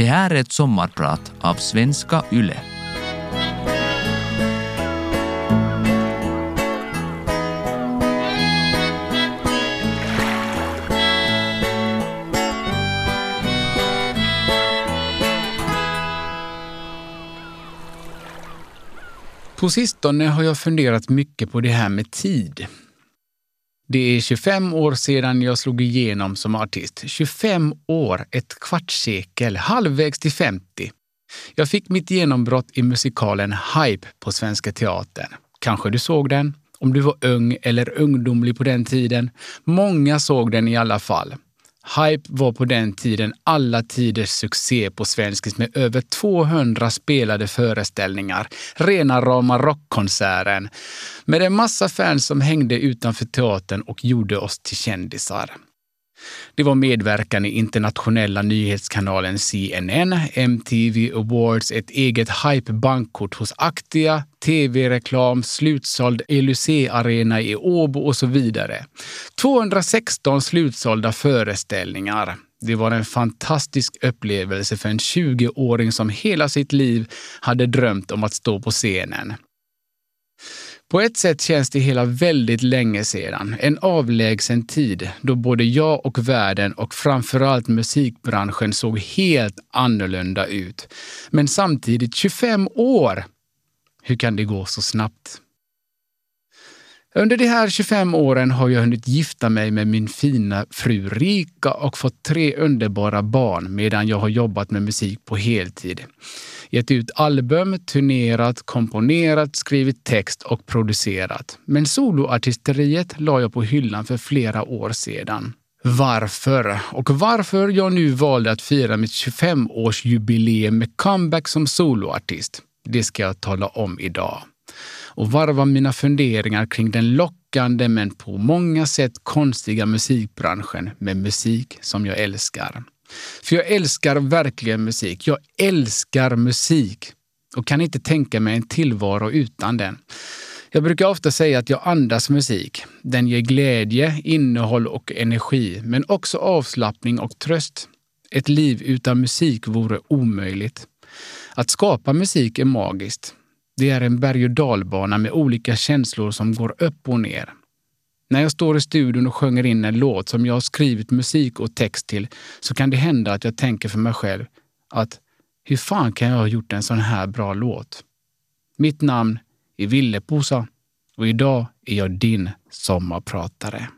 Det här är ett sommarprat av Svenska Yle. På sistone har jag funderat mycket på det här med tid. Det är 25 år sedan jag slog igenom som artist. 25 år, ett kvartssekel, halvvägs till 50. Jag fick mitt genombrott i musikalen Hype på Svenska Teatern. Kanske du såg den? Om du var ung eller ungdomlig på den tiden. Många såg den i alla fall. Hype var på den tiden alla tiders succé på Svenskis med över 200 spelade föreställningar. Rena rama rockkonserten. Med en massa fans som hängde utanför teatern och gjorde oss till kändisar. Det var medverkan i internationella nyhetskanalen CNN, MTV Awards, ett eget hype-bankkort hos Actia, tv-reklam, slutsåld LUC-arena i Åbo och så vidare. 216 slutsålda föreställningar. Det var en fantastisk upplevelse för en 20-åring som hela sitt liv hade drömt om att stå på scenen. På ett sätt känns det hela väldigt länge sedan. En avlägsen tid då både jag och världen och framförallt musikbranschen såg helt annorlunda ut. Men samtidigt 25 år! Hur kan det gå så snabbt? Under de här 25 åren har jag hunnit gifta mig med min fina fru Rika och fått tre underbara barn medan jag har jobbat med musik på heltid. Gett ut album, turnerat, komponerat, skrivit text och producerat. Men soloartisteriet la jag på hyllan för flera år sedan. Varför? Och varför jag nu valde att fira mitt 25-årsjubileum med comeback som soloartist, det ska jag tala om idag och varva mina funderingar kring den lockande men på många sätt konstiga musikbranschen med musik som jag älskar. För jag älskar verkligen musik. Jag älskar musik och kan inte tänka mig en tillvaro utan den. Jag brukar ofta säga att jag andas musik. Den ger glädje, innehåll och energi, men också avslappning och tröst. Ett liv utan musik vore omöjligt. Att skapa musik är magiskt. Det är en berg och dalbana med olika känslor som går upp och ner. När jag står i studion och sjunger in en låt som jag har skrivit musik och text till så kan det hända att jag tänker för mig själv att hur fan kan jag ha gjort en sån här bra låt? Mitt namn är Ville Posa och idag är jag din sommarpratare.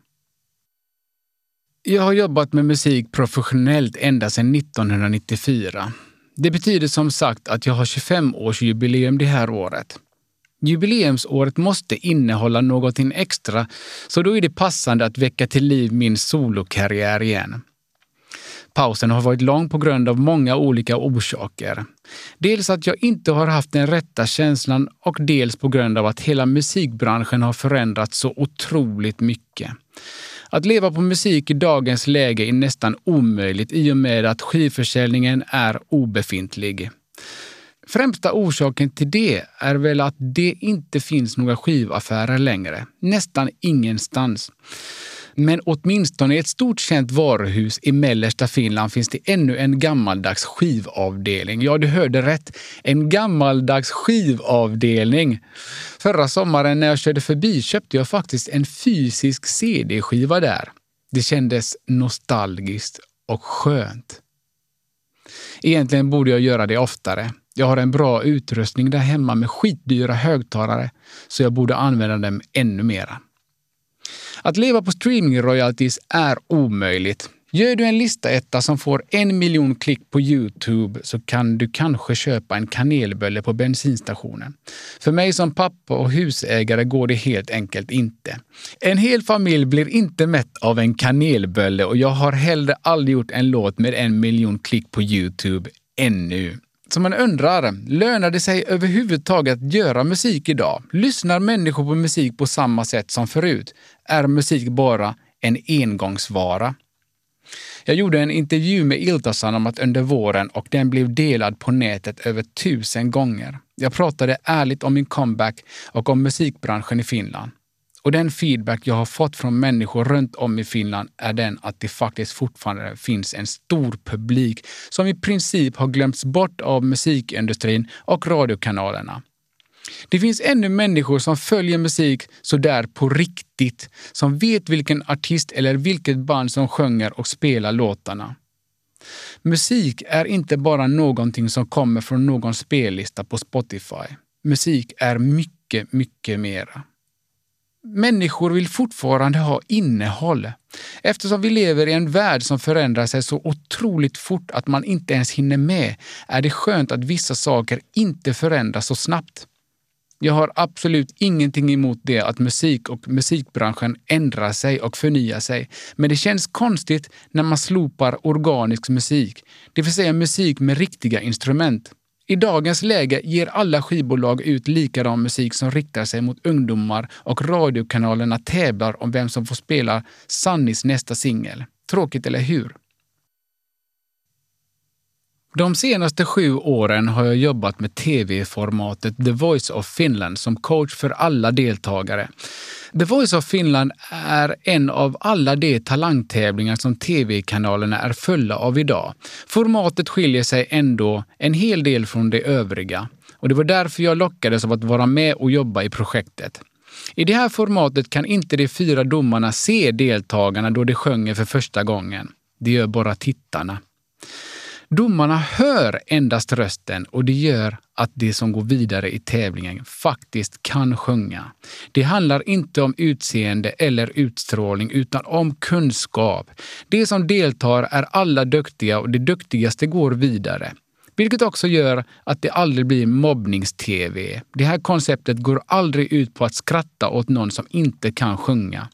Jag har jobbat med musik professionellt ända sedan 1994 det betyder som sagt att jag har 25-årsjubileum det här året. Jubileumsåret måste innehålla någonting extra, så då är det passande att väcka till liv min solokarriär igen. Pausen har varit lång på grund av många olika orsaker. Dels att jag inte har haft den rätta känslan och dels på grund av att hela musikbranschen har förändrats så otroligt mycket. Att leva på musik i dagens läge är nästan omöjligt i och med att skivförsäljningen är obefintlig. Främsta orsaken till det är väl att det inte finns några skivaffärer längre. Nästan ingenstans. Men åtminstone i ett stort känt varuhus i mellersta Finland finns det ännu en gammaldags skivavdelning. Ja, du hörde rätt. En gammaldags skivavdelning. Förra sommaren när jag körde förbi köpte jag faktiskt en fysisk CD-skiva där. Det kändes nostalgiskt och skönt. Egentligen borde jag göra det oftare. Jag har en bra utrustning där hemma med skitdyra högtalare, så jag borde använda dem ännu mera. Att leva på streaming-royalties är omöjligt. Gör du en lista-etta som får en miljon klick på Youtube så kan du kanske köpa en kanelbölle på bensinstationen. För mig som pappa och husägare går det helt enkelt inte. En hel familj blir inte mätt av en kanelbölle och jag har heller aldrig gjort en låt med en miljon klick på Youtube ännu. Så man undrar, lönar det sig överhuvudtaget att göra musik idag? Lyssnar människor på musik på samma sätt som förut? Är musik bara en engångsvara? Jag gjorde en intervju med Ilta Sanomat under våren och den blev delad på nätet över tusen gånger. Jag pratade ärligt om min comeback och om musikbranschen i Finland. Och den feedback jag har fått från människor runt om i Finland är den att det faktiskt fortfarande finns en stor publik som i princip har glömts bort av musikindustrin och radiokanalerna. Det finns ännu människor som följer musik sådär på riktigt, som vet vilken artist eller vilket band som sjunger och spelar låtarna. Musik är inte bara någonting som kommer från någon spellista på Spotify. Musik är mycket, mycket mera. Människor vill fortfarande ha innehåll. Eftersom vi lever i en värld som förändrar sig så otroligt fort att man inte ens hinner med är det skönt att vissa saker inte förändras så snabbt. Jag har absolut ingenting emot det att musik och musikbranschen ändrar sig och förnyar sig. Men det känns konstigt när man slopar organisk musik, det vill säga musik med riktiga instrument. I dagens läge ger alla skivbolag ut likadan musik som riktar sig mot ungdomar och radiokanalerna tävlar om vem som får spela Sannys nästa singel. Tråkigt, eller hur? De senaste sju åren har jag jobbat med tv-formatet The Voice of Finland som coach för alla deltagare. The Voice of Finland är en av alla de talangtävlingar som tv-kanalerna är fulla av idag. Formatet skiljer sig ändå en hel del från det övriga och det var därför jag lockades av att vara med och jobba i projektet. I det här formatet kan inte de fyra domarna se deltagarna då de sjunger för första gången. Det gör bara tittarna. Domarna hör endast rösten och det gör att de som går vidare i tävlingen faktiskt kan sjunga. Det handlar inte om utseende eller utstrålning utan om kunskap. De som deltar är alla duktiga och de duktigaste går vidare. Vilket också gör att det aldrig blir mobbnings-tv. Det här konceptet går aldrig ut på att skratta åt någon som inte kan sjunga.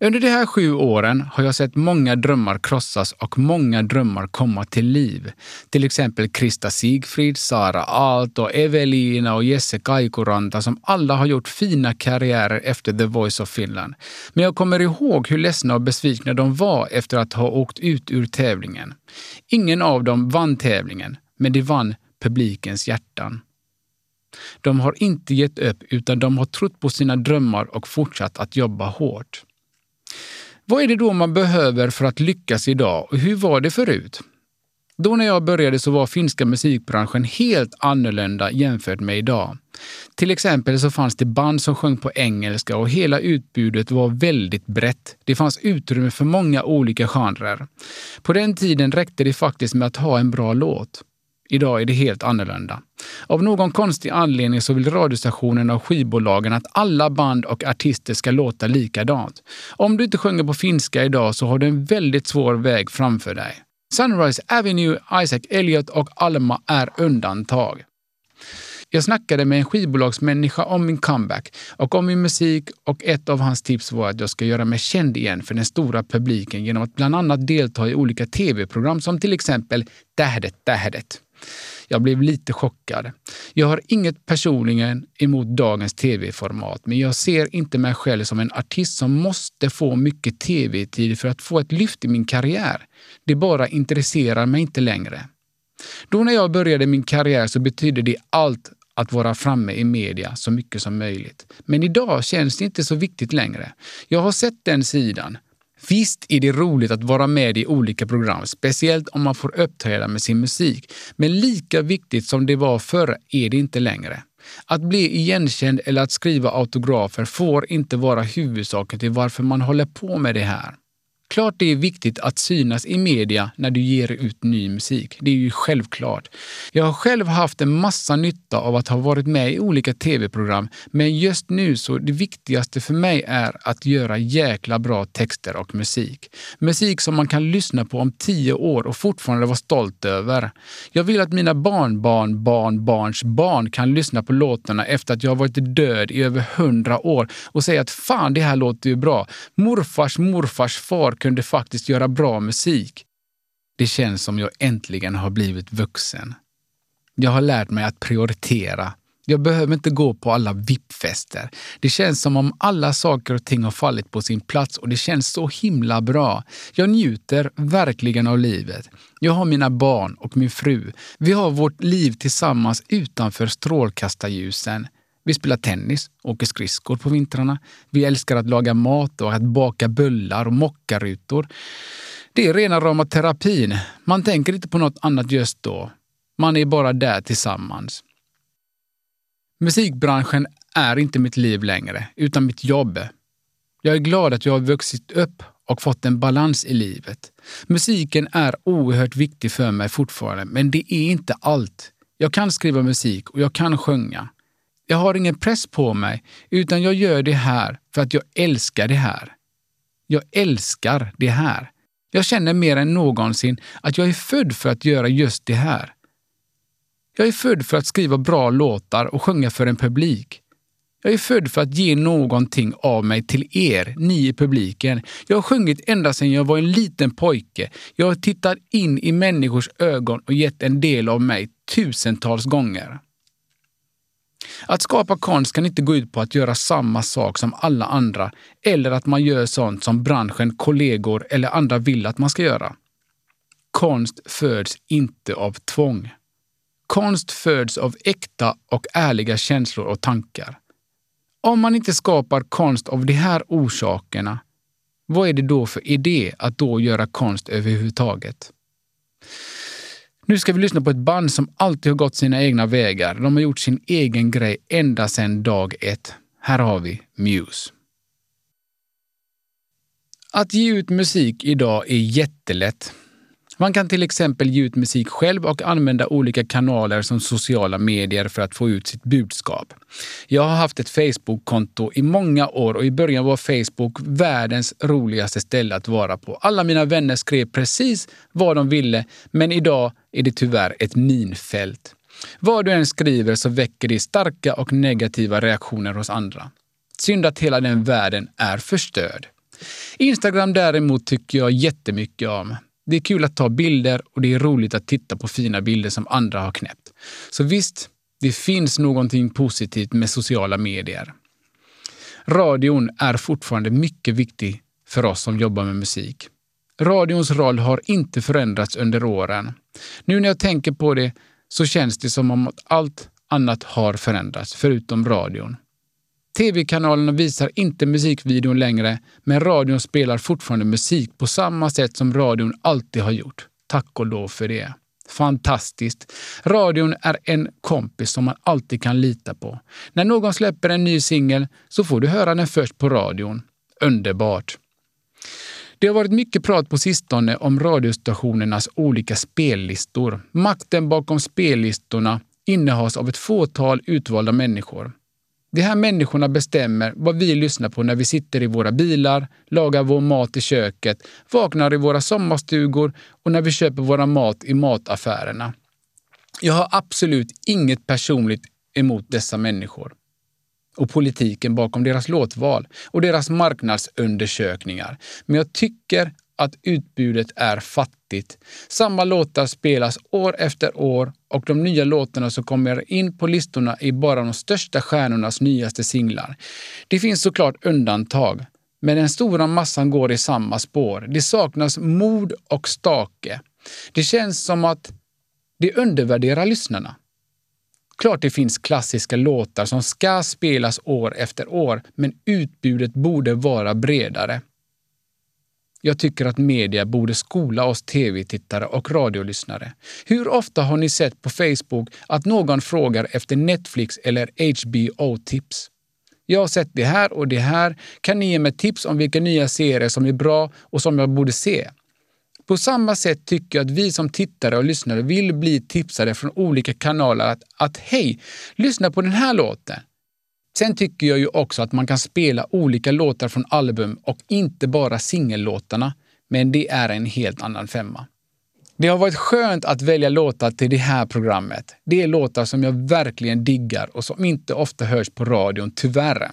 Under de här sju åren har jag sett många drömmar krossas och många drömmar komma till liv. Till exempel Krista Sigfrid, Sara Aalto, Evelina och Jesse Kaikuranta som alla har gjort fina karriärer efter The Voice of Finland. Men jag kommer ihåg hur ledsna och besvikna de var efter att ha åkt ut ur tävlingen. Ingen av dem vann tävlingen, men de vann publikens hjärtan. De har inte gett upp utan de har trott på sina drömmar och fortsatt att jobba hårt. Vad är det då man behöver för att lyckas idag och hur var det förut? Då när jag började så var finska musikbranschen helt annorlunda jämfört med idag. Till exempel så fanns det band som sjöng på engelska och hela utbudet var väldigt brett. Det fanns utrymme för många olika genrer. På den tiden räckte det faktiskt med att ha en bra låt. Idag är det helt annorlunda. Av någon konstig anledning så vill radiostationerna och skivbolagen att alla band och artister ska låta likadant. Om du inte sjunger på finska idag så har du en väldigt svår väg framför dig. Sunrise Avenue, Isaac Elliot och Alma är undantag. Jag snackade med en skivbolagsmänniska om min comeback och om min musik och ett av hans tips var att jag ska göra mig känd igen för den stora publiken genom att bland annat delta i olika tv-program som till exempel Tähdet Tähdet. Jag blev lite chockad. Jag har inget personligen emot dagens tv-format, men jag ser inte mig själv som en artist som måste få mycket tv-tid för att få ett lyft i min karriär. Det bara intresserar mig inte längre. Då när jag började min karriär så betydde det allt att vara framme i media så mycket som möjligt. Men idag känns det inte så viktigt längre. Jag har sett den sidan. Visst är det roligt att vara med i olika program, speciellt om man får uppträda med sin musik. Men lika viktigt som det var förr är det inte längre. Att bli igenkänd eller att skriva autografer får inte vara huvudsaken till varför man håller på med det här. Klart det är viktigt att synas i media när du ger ut ny musik. Det är ju självklart. Jag har själv haft en massa nytta av att ha varit med i olika tv-program, men just nu så det viktigaste för mig är att göra jäkla bra texter och musik. Musik som man kan lyssna på om tio år och fortfarande vara stolt över. Jag vill att mina barnbarn, barnbarns barn kan lyssna på låtarna efter att jag har varit död i över hundra år och säga att fan, det här låter ju bra. Morfars morfars far kunde faktiskt göra bra musik. Det känns som jag äntligen har blivit vuxen. Jag har lärt mig att prioritera. Jag behöver inte gå på alla VIP-fester. Det känns som om alla saker och ting har fallit på sin plats och det känns så himla bra. Jag njuter verkligen av livet. Jag har mina barn och min fru. Vi har vårt liv tillsammans utanför strålkastarljusen. Vi spelar tennis, åker skridskor på vintrarna. Vi älskar att laga mat och att baka bullar och mockarutor. Det är rena rama terapin. Man tänker inte på något annat just då. Man är bara där tillsammans. Musikbranschen är inte mitt liv längre, utan mitt jobb. Jag är glad att jag har vuxit upp och fått en balans i livet. Musiken är oerhört viktig för mig fortfarande, men det är inte allt. Jag kan skriva musik och jag kan sjunga. Jag har ingen press på mig, utan jag gör det här för att jag älskar det här. Jag älskar det här. Jag känner mer än någonsin att jag är född för att göra just det här. Jag är född för att skriva bra låtar och sjunga för en publik. Jag är född för att ge någonting av mig till er, ni i publiken. Jag har sjungit ända sedan jag var en liten pojke. Jag har tittat in i människors ögon och gett en del av mig tusentals gånger. Att skapa konst kan inte gå ut på att göra samma sak som alla andra eller att man gör sånt som branschen, kollegor eller andra vill att man ska göra. Konst föds inte av tvång. Konst föds av äkta och ärliga känslor och tankar. Om man inte skapar konst av de här orsakerna, vad är det då för idé att då göra konst överhuvudtaget? Nu ska vi lyssna på ett band som alltid har gått sina egna vägar. De har gjort sin egen grej ända sedan dag ett. Här har vi Muse. Att ge ut musik idag är jättelätt. Man kan till exempel ge ut musik själv och använda olika kanaler som sociala medier för att få ut sitt budskap. Jag har haft ett Facebook-konto i många år och i början var Facebook världens roligaste ställe att vara på. Alla mina vänner skrev precis vad de ville, men idag är det tyvärr ett minfält. Vad du än skriver så väcker det starka och negativa reaktioner hos andra. Synd att hela den världen är förstörd. Instagram däremot tycker jag jättemycket om. Det är kul att ta bilder och det är roligt att titta på fina bilder som andra har knäppt. Så visst, det finns någonting positivt med sociala medier. Radion är fortfarande mycket viktig för oss som jobbar med musik. Radions roll har inte förändrats under åren. Nu när jag tänker på det så känns det som om allt annat har förändrats, förutom radion. Tv-kanalerna visar inte musikvideon längre, men radion spelar fortfarande musik på samma sätt som radion alltid har gjort. Tack och lov för det. Fantastiskt! Radion är en kompis som man alltid kan lita på. När någon släpper en ny singel så får du höra den först på radion. Underbart! Det har varit mycket prat på sistone om radiostationernas olika spellistor. Makten bakom spellistorna innehas av ett fåtal utvalda människor. De här människorna bestämmer vad vi lyssnar på när vi sitter i våra bilar, lagar vår mat i köket, vaknar i våra sommarstugor och när vi köper våra mat i mataffärerna. Jag har absolut inget personligt emot dessa människor och politiken bakom deras låtval och deras marknadsundersökningar. Men jag tycker att utbudet är fattigt. Samma låtar spelas år efter år och de nya låtarna som kommer in på listorna är bara de största stjärnornas nyaste singlar. Det finns såklart undantag, men den stora massan går i samma spår. Det saknas mod och stake. Det känns som att det undervärderar lyssnarna. Klart det finns klassiska låtar som ska spelas år efter år, men utbudet borde vara bredare. Jag tycker att media borde skola oss tv-tittare och radiolyssnare. Hur ofta har ni sett på Facebook att någon frågar efter Netflix eller HBO-tips? Jag har sett det här och det här. Kan ni ge mig tips om vilka nya serier som är bra och som jag borde se? På samma sätt tycker jag att vi som tittare och lyssnare vill bli tipsade från olika kanaler att, att hej, lyssna på den här låten. Sen tycker jag ju också att man kan spela olika låtar från album och inte bara singellåtarna. Men det är en helt annan femma. Det har varit skönt att välja låtar till det här programmet. Det är låtar som jag verkligen diggar och som inte ofta hörs på radion, tyvärr.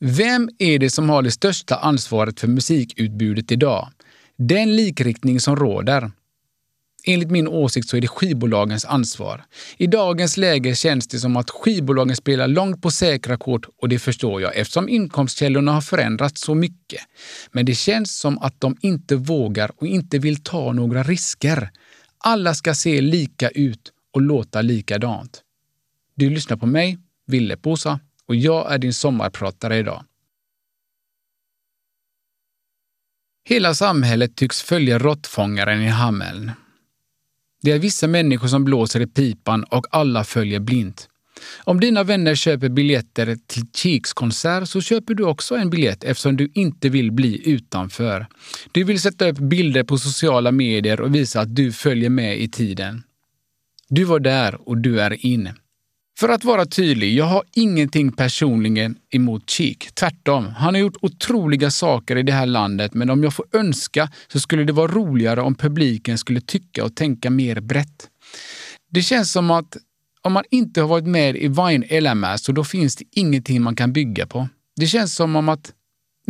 Vem är det som har det största ansvaret för musikutbudet idag? Den likriktning som råder. Enligt min åsikt så är det skivbolagens ansvar. I dagens läge känns det som att skivbolagen spelar långt på säkra kort och det förstår jag eftersom inkomstkällorna har förändrats så mycket. Men det känns som att de inte vågar och inte vill ta några risker. Alla ska se lika ut och låta likadant. Du lyssnar på mig, Ville Posa och jag är din sommarpratare idag. Hela samhället tycks följa råttfångaren i Hameln. Det är vissa människor som blåser i pipan och alla följer blint. Om dina vänner köper biljetter till Cheeks konsert så köper du också en biljett eftersom du inte vill bli utanför. Du vill sätta upp bilder på sociala medier och visa att du följer med i tiden. Du var där och du är in. För att vara tydlig, jag har ingenting personligen emot Cheek. Tvärtom, han har gjort otroliga saker i det här landet, men om jag får önska så skulle det vara roligare om publiken skulle tycka och tänka mer brett. Det känns som att om man inte har varit med i Vine LMS så då finns det ingenting man kan bygga på. Det känns som om att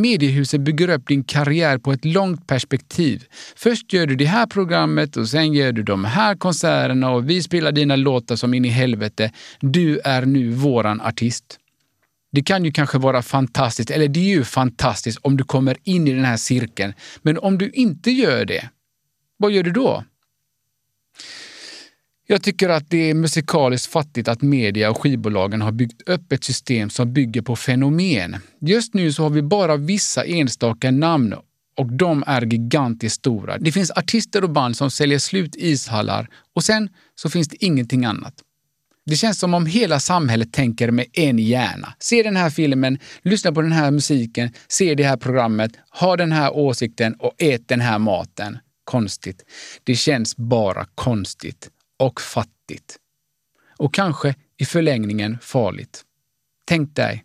Mediehuset bygger upp din karriär på ett långt perspektiv. Först gör du det här programmet och sen gör du de här konserterna och vi spelar dina låtar som in i helvete. Du är nu våran artist. Det kan ju kanske vara fantastiskt, eller det är ju fantastiskt om du kommer in i den här cirkeln. Men om du inte gör det, vad gör du då? Jag tycker att det är musikaliskt fattigt att media och skivbolagen har byggt upp ett system som bygger på fenomen. Just nu så har vi bara vissa enstaka namn och de är gigantiskt stora. Det finns artister och band som säljer slut ishallar och sen så finns det ingenting annat. Det känns som om hela samhället tänker med en hjärna. Se den här filmen, lyssna på den här musiken, se det här programmet, ha den här åsikten och ät den här maten. Konstigt. Det känns bara konstigt och fattigt. Och kanske i förlängningen farligt. Tänk dig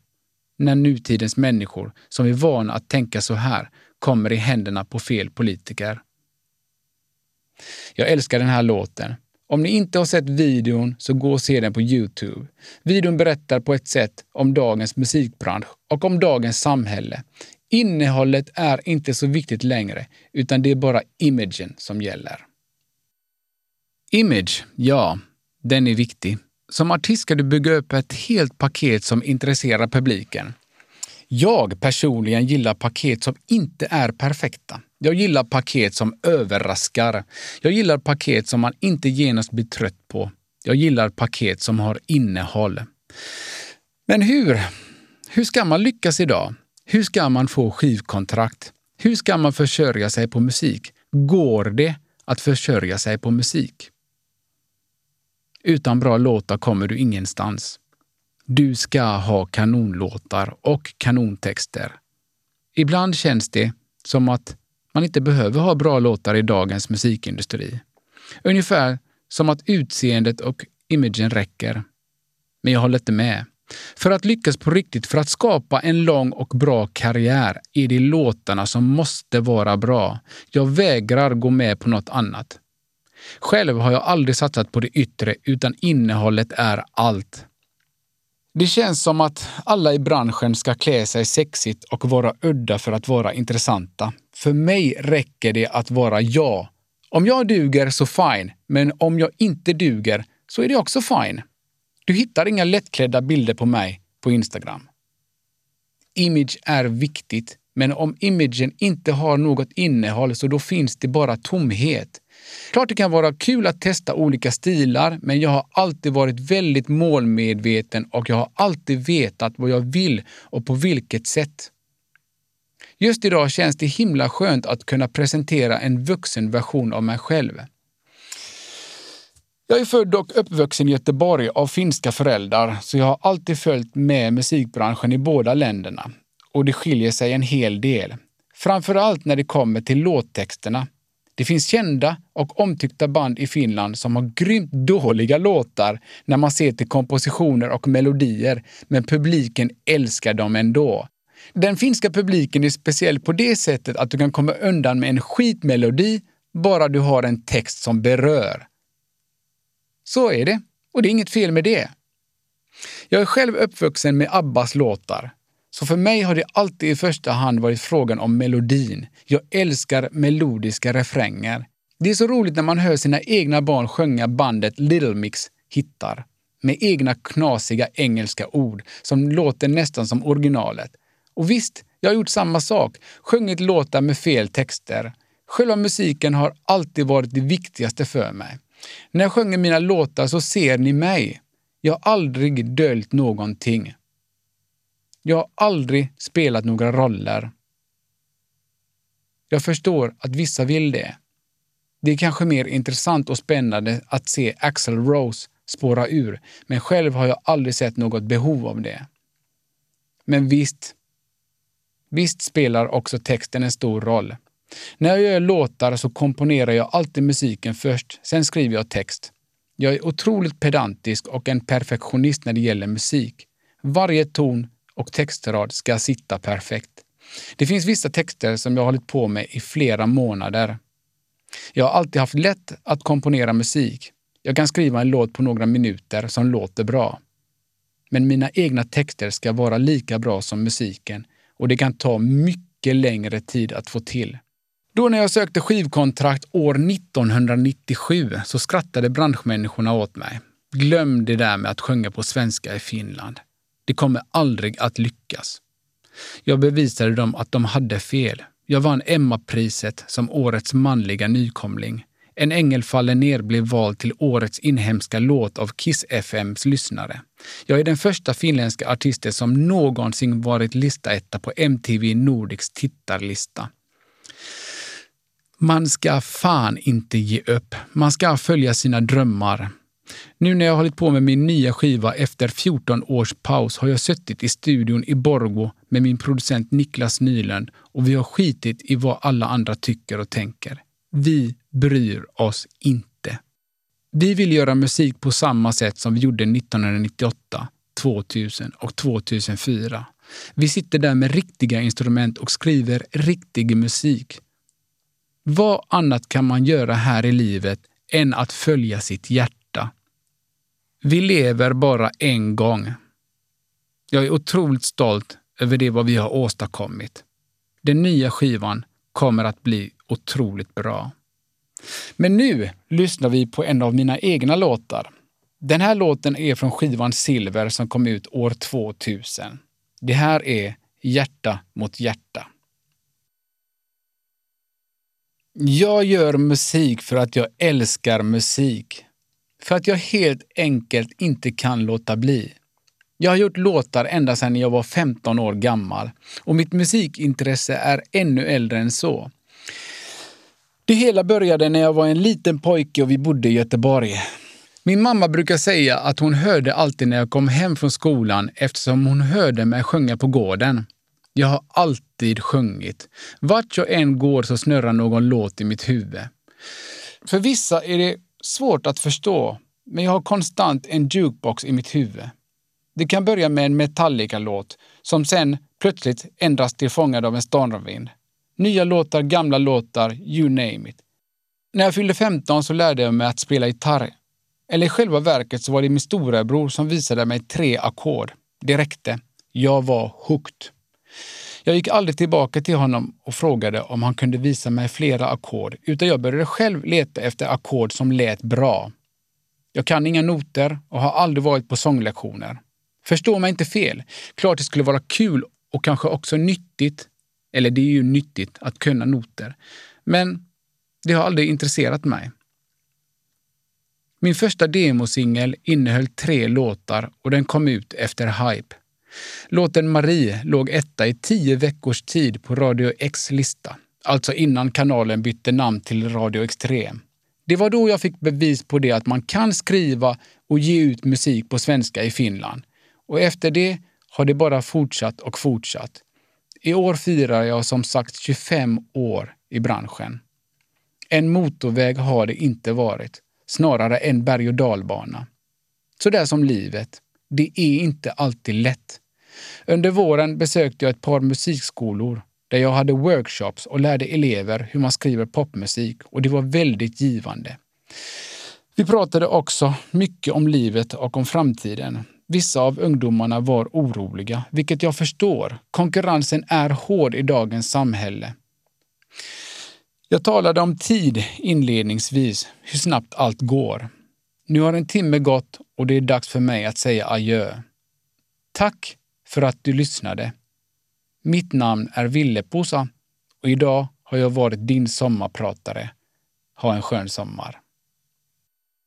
när nutidens människor som är vana att tänka så här kommer i händerna på fel politiker. Jag älskar den här låten. Om ni inte har sett videon så gå och se den på Youtube. Videon berättar på ett sätt om dagens musikbransch och om dagens samhälle. Innehållet är inte så viktigt längre, utan det är bara imagen som gäller. Image, ja, den är viktig. Som artist ska du bygga upp ett helt paket som intresserar publiken. Jag personligen gillar paket som inte är perfekta. Jag gillar paket som överraskar. Jag gillar paket som man inte genast blir trött på. Jag gillar paket som har innehåll. Men hur? Hur ska man lyckas idag? Hur ska man få skivkontrakt? Hur ska man försörja sig på musik? Går det att försörja sig på musik? Utan bra låtar kommer du ingenstans. Du ska ha kanonlåtar och kanontexter. Ibland känns det som att man inte behöver ha bra låtar i dagens musikindustri. Ungefär som att utseendet och imagen räcker. Men jag håller inte med. För att lyckas på riktigt, för att skapa en lång och bra karriär, är det låtarna som måste vara bra. Jag vägrar gå med på något annat. Själv har jag aldrig satsat på det yttre, utan innehållet är allt. Det känns som att alla i branschen ska klä sig sexigt och vara udda för att vara intressanta. För mig räcker det att vara jag. Om jag duger så fine, men om jag inte duger så är det också fine. Du hittar inga lättklädda bilder på mig på Instagram. Image är viktigt, men om imagen inte har något innehåll så då finns det bara tomhet. Klart det kan vara kul att testa olika stilar, men jag har alltid varit väldigt målmedveten och jag har alltid vetat vad jag vill och på vilket sätt. Just idag känns det himla skönt att kunna presentera en vuxen version av mig själv. Jag är född och uppvuxen i Göteborg av finska föräldrar, så jag har alltid följt med musikbranschen i båda länderna. Och det skiljer sig en hel del. Framförallt när det kommer till låttexterna. Det finns kända och omtyckta band i Finland som har grymt dåliga låtar när man ser till kompositioner och melodier, men publiken älskar dem ändå. Den finska publiken är speciell på det sättet att du kan komma undan med en skitmelodi bara du har en text som berör. Så är det, och det är inget fel med det. Jag är själv uppvuxen med Abbas låtar. Så för mig har det alltid i första hand varit frågan om melodin. Jag älskar melodiska refränger. Det är så roligt när man hör sina egna barn sjunga bandet Little Mix hittar med egna knasiga engelska ord som låter nästan som originalet. Och visst, jag har gjort samma sak, sjungit låtar med fel texter. Själva musiken har alltid varit det viktigaste för mig. När jag sjunger mina låtar så ser ni mig. Jag har aldrig döljt någonting. Jag har aldrig spelat några roller. Jag förstår att vissa vill det. Det är kanske mer intressant och spännande att se Axel Rose spåra ur, men själv har jag aldrig sett något behov av det. Men visst, visst spelar också texten en stor roll. När jag gör låtar så komponerar jag alltid musiken först, sen skriver jag text. Jag är otroligt pedantisk och en perfektionist när det gäller musik. Varje ton och textrad ska sitta perfekt. Det finns vissa texter som jag har hållit på med i flera månader. Jag har alltid haft lätt att komponera musik. Jag kan skriva en låt på några minuter som låter bra. Men mina egna texter ska vara lika bra som musiken och det kan ta mycket längre tid att få till. Då när jag sökte skivkontrakt år 1997 så skrattade branschmänniskorna åt mig. Glöm det där med att sjunga på svenska i Finland. Det kommer aldrig att lyckas. Jag bevisade dem att de hade fel. Jag vann Emma-priset som årets manliga nykomling. En ängel faller ner blev vald till årets inhemska låt av Kiss FMs lyssnare. Jag är den första finländska artisten som någonsin varit listaetta på MTV Nordics tittarlista. Man ska fan inte ge upp. Man ska följa sina drömmar. Nu när jag har hållit på med min nya skiva efter 14 års paus har jag suttit i studion i Borgo med min producent Niklas Nylund och vi har skitit i vad alla andra tycker och tänker. Vi bryr oss inte. Vi vill göra musik på samma sätt som vi gjorde 1998, 2000 och 2004. Vi sitter där med riktiga instrument och skriver riktig musik. Vad annat kan man göra här i livet än att följa sitt hjärta? Vi lever bara en gång. Jag är otroligt stolt över det vad vi har åstadkommit. Den nya skivan kommer att bli otroligt bra. Men nu lyssnar vi på en av mina egna låtar. Den här låten är från skivan Silver som kom ut år 2000. Det här är Hjärta mot hjärta. Jag gör musik för att jag älskar musik. För att jag helt enkelt inte kan låta bli. Jag har gjort låtar ända sedan jag var 15 år gammal och mitt musikintresse är ännu äldre än så. Det hela började när jag var en liten pojke och vi bodde i Göteborg. Min mamma brukar säga att hon hörde alltid när jag kom hem från skolan eftersom hon hörde mig sjunga på gården. Jag har alltid sjungit. Vart jag än går så snurrar någon låt i mitt huvud. För vissa är det svårt att förstå, men jag har konstant en jukebox i mitt huvud. Det kan börja med en Metallica-låt som sen plötsligt ändras till Fångad av en stormvind. Nya låtar, gamla låtar, you name it. När jag fyllde 15 så lärde jag mig att spela gitarr. Eller i själva verket så var det min storebror som visade mig tre ackord. Det räckte. Jag var hooked. Jag gick aldrig tillbaka till honom och frågade om han kunde visa mig flera ackord, utan jag började själv leta efter ackord som lät bra. Jag kan inga noter och har aldrig varit på sånglektioner. Förstå mig inte fel. Klart det skulle vara kul och kanske också nyttigt, eller det är ju nyttigt att kunna noter. Men det har aldrig intresserat mig. Min första demosingel innehöll tre låtar och den kom ut efter Hype. Låten Marie låg etta i tio veckors tid på Radio X lista, alltså innan kanalen bytte namn till Radio Extrem. Det var då jag fick bevis på det att man kan skriva och ge ut musik på svenska i Finland. Och efter det har det bara fortsatt och fortsatt. I år firar jag som sagt 25 år i branschen. En motorväg har det inte varit, snarare en berg och dalbana. Så där som livet. Det är inte alltid lätt. Under våren besökte jag ett par musikskolor där jag hade workshops och lärde elever hur man skriver popmusik och det var väldigt givande. Vi pratade också mycket om livet och om framtiden. Vissa av ungdomarna var oroliga, vilket jag förstår. Konkurrensen är hård i dagens samhälle. Jag talade om tid inledningsvis, hur snabbt allt går. Nu har en timme gått och det är dags för mig att säga adjö. Tack för att du lyssnade. Mitt namn är Ville Posa och idag har jag varit din sommarpratare. Ha en skön sommar.